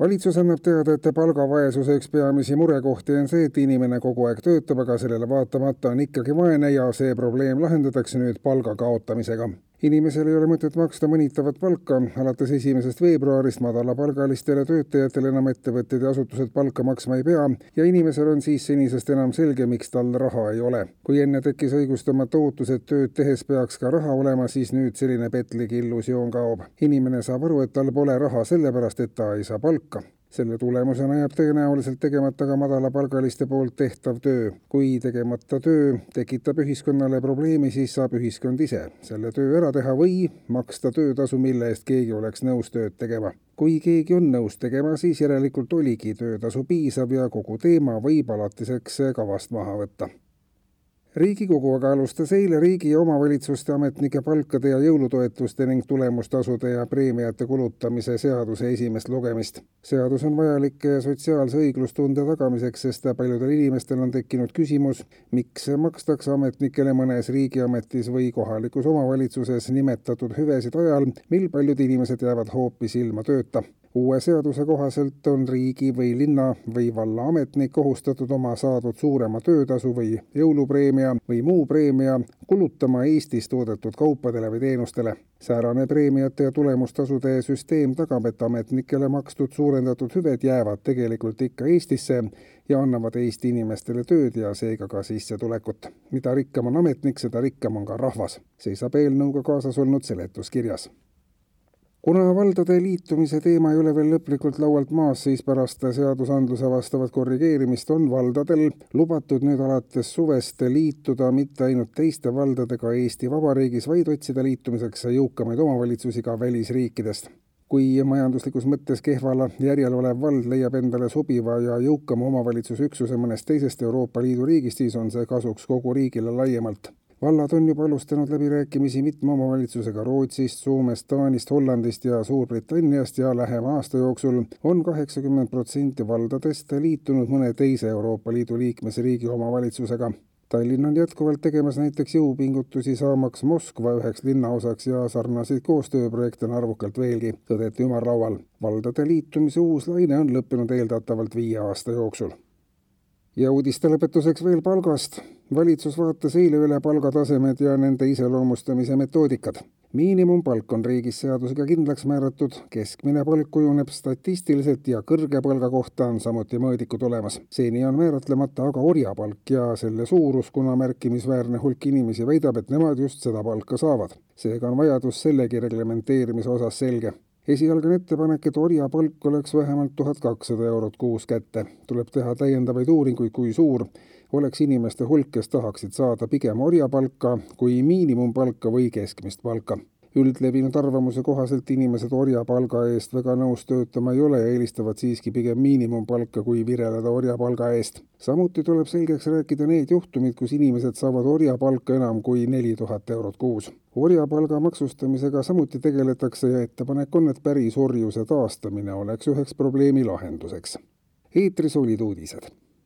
valitsus annab teada, et palgavaesuse üks peamisi murekohti on see, et inimene kogu aeg töötab, aga sellele vaatamata on ikkagi vaene ja see probleem lahendatakse nüüd palga kaotamisega. Inimesel ei ole mõtet maksta mõnitavat palka, alates esimesest veebruarist madalapalgalistele töötajatele enam ettevõtted ja asutused palka maksma ei pea ja inimesel on siis senisest enam selge, miks tal raha ei ole. kui enne tekkis õigustamata ootus, et tööd tehes peaks ka raha olema, siis nüüd selline petlik illusioon kaob. inimene saab aru, et tal pole raha sellepärast, et ta ei saa palka. Selle tulemusena jääb tõenäoliselt tegemata ka madalapalgaliste poolt tehtav töö. kui tegemata töö tekitab ühiskonnale probleemi, siis saab ühiskond ise selle töö ära teha või maksta töötasu, mille eest keegi oleks nõus tööd tegema. kui keegi on nõus tegema, siis järelikult oligi töötasu piisav ja kogu teema võib alatiseks kavast maha võtta riigikogu aga alustas eile riigi ja omavalitsuste ametnike palkade ja jõulutoetuste ning tulemustasude ja preemiate kulutamise seaduse esimest lugemist. seadus on vajalik sotsiaalse õiglustunde tagamiseks, sest paljudel inimestel on tekkinud küsimus, miks makstakse ametnikele mõnes riigiametis või kohalikus omavalitsuses nimetatud hüvesid ajal, mil paljud inimesed jäävad hoopis ilma tööta uue seaduse kohaselt on riigi või linna või valla ametnik kohustatud oma saadud suurema töötasu või jõulupreemia või muu preemia kulutama Eestis toodetud kaupadele või teenustele. säärane preemiate ja tulemustasude süsteem tagab, et ametnikele makstud suurendatud hüved jäävad tegelikult ikka Eestisse ja annavad Eesti inimestele tööd ja seega ka sissetulekut. mida rikkam on ametnik, seda rikkam on ka rahvas, seisab eelnõuga kaasas olnud seletuskirjas kuna valdade liitumise teema ei ole veel lõplikult laualt maas, siis pärast seadusandluse vastavat korrigeerimist on valdadel lubatud nüüd alates suvest liituda mitte ainult teiste valdadega Eesti Vabariigis, vaid otsida liitumiseks jõukamaid omavalitsusi ka välisriikidest. Kui majanduslikus mõttes kehval järjel olev vald leiab endale sobiva ja jõukama omavalitsusüksuse mõnest teisest Euroopa Liidu riigist, siis on see kasuks kogu riigile laiemalt vallad on juba alustanud läbirääkimisi mitme omavalitsusega Rootsist, Soomest, Taanist, Hollandist ja Suurbritanniast ja lähema aasta jooksul on kaheksakümmend protsenti valdadest liitunud mõne teise Euroopa Liidu liikmesriigi omavalitsusega. Tallinn on jätkuvalt tegemas näiteks jõupingutusi saamaks Moskva üheks linnaosaks ja sarnaseid koostööprojekte on arvukalt veelgi, tõdeti ümarlaual. valdade liitumise uus laine on lõppenud eeldatavalt viie aasta jooksul ja uudiste lõpetuseks veel palgast. valitsus vaatas eile üle palgatasemed ja nende iseloomustamise metoodikad. miinimumpalk on riigis seadusega kindlaks määratud, keskmine palk kujuneb statistiliselt ja kõrge palga kohta on samuti mõõdikud olemas. seni on määratlemata aga orjapalk ja selle suurus, kuna märkimisväärne hulk inimesi väidab, et nemad just seda palka saavad. seega on vajadus sellegi reglementeerimise osas selge esialgne ettepanek, et orjapalk oleks vähemalt tuhat kakssada eurot kuus kätte. tuleb teha täiendavaid uuringuid, kui suur oleks inimeste hulk, kes tahaksid saada pigem orjapalka kui miinimumpalka või keskmist palka üldlevinud arvamuse kohaselt inimesed orjapalga eest väga nõus töötama ei ole ja eelistavad siiski pigem miinimumpalka, kui vireleda orjapalga eest. samuti tuleb selgeks rääkida need juhtumid, kus inimesed saavad orjapalka enam kui neli tuhat eurot kuus. orjapalga maksustamisega samuti tegeletakse ja ettepanek on, et päris orjuse taastamine oleks üheks probleemi lahenduseks. eetris olid uudised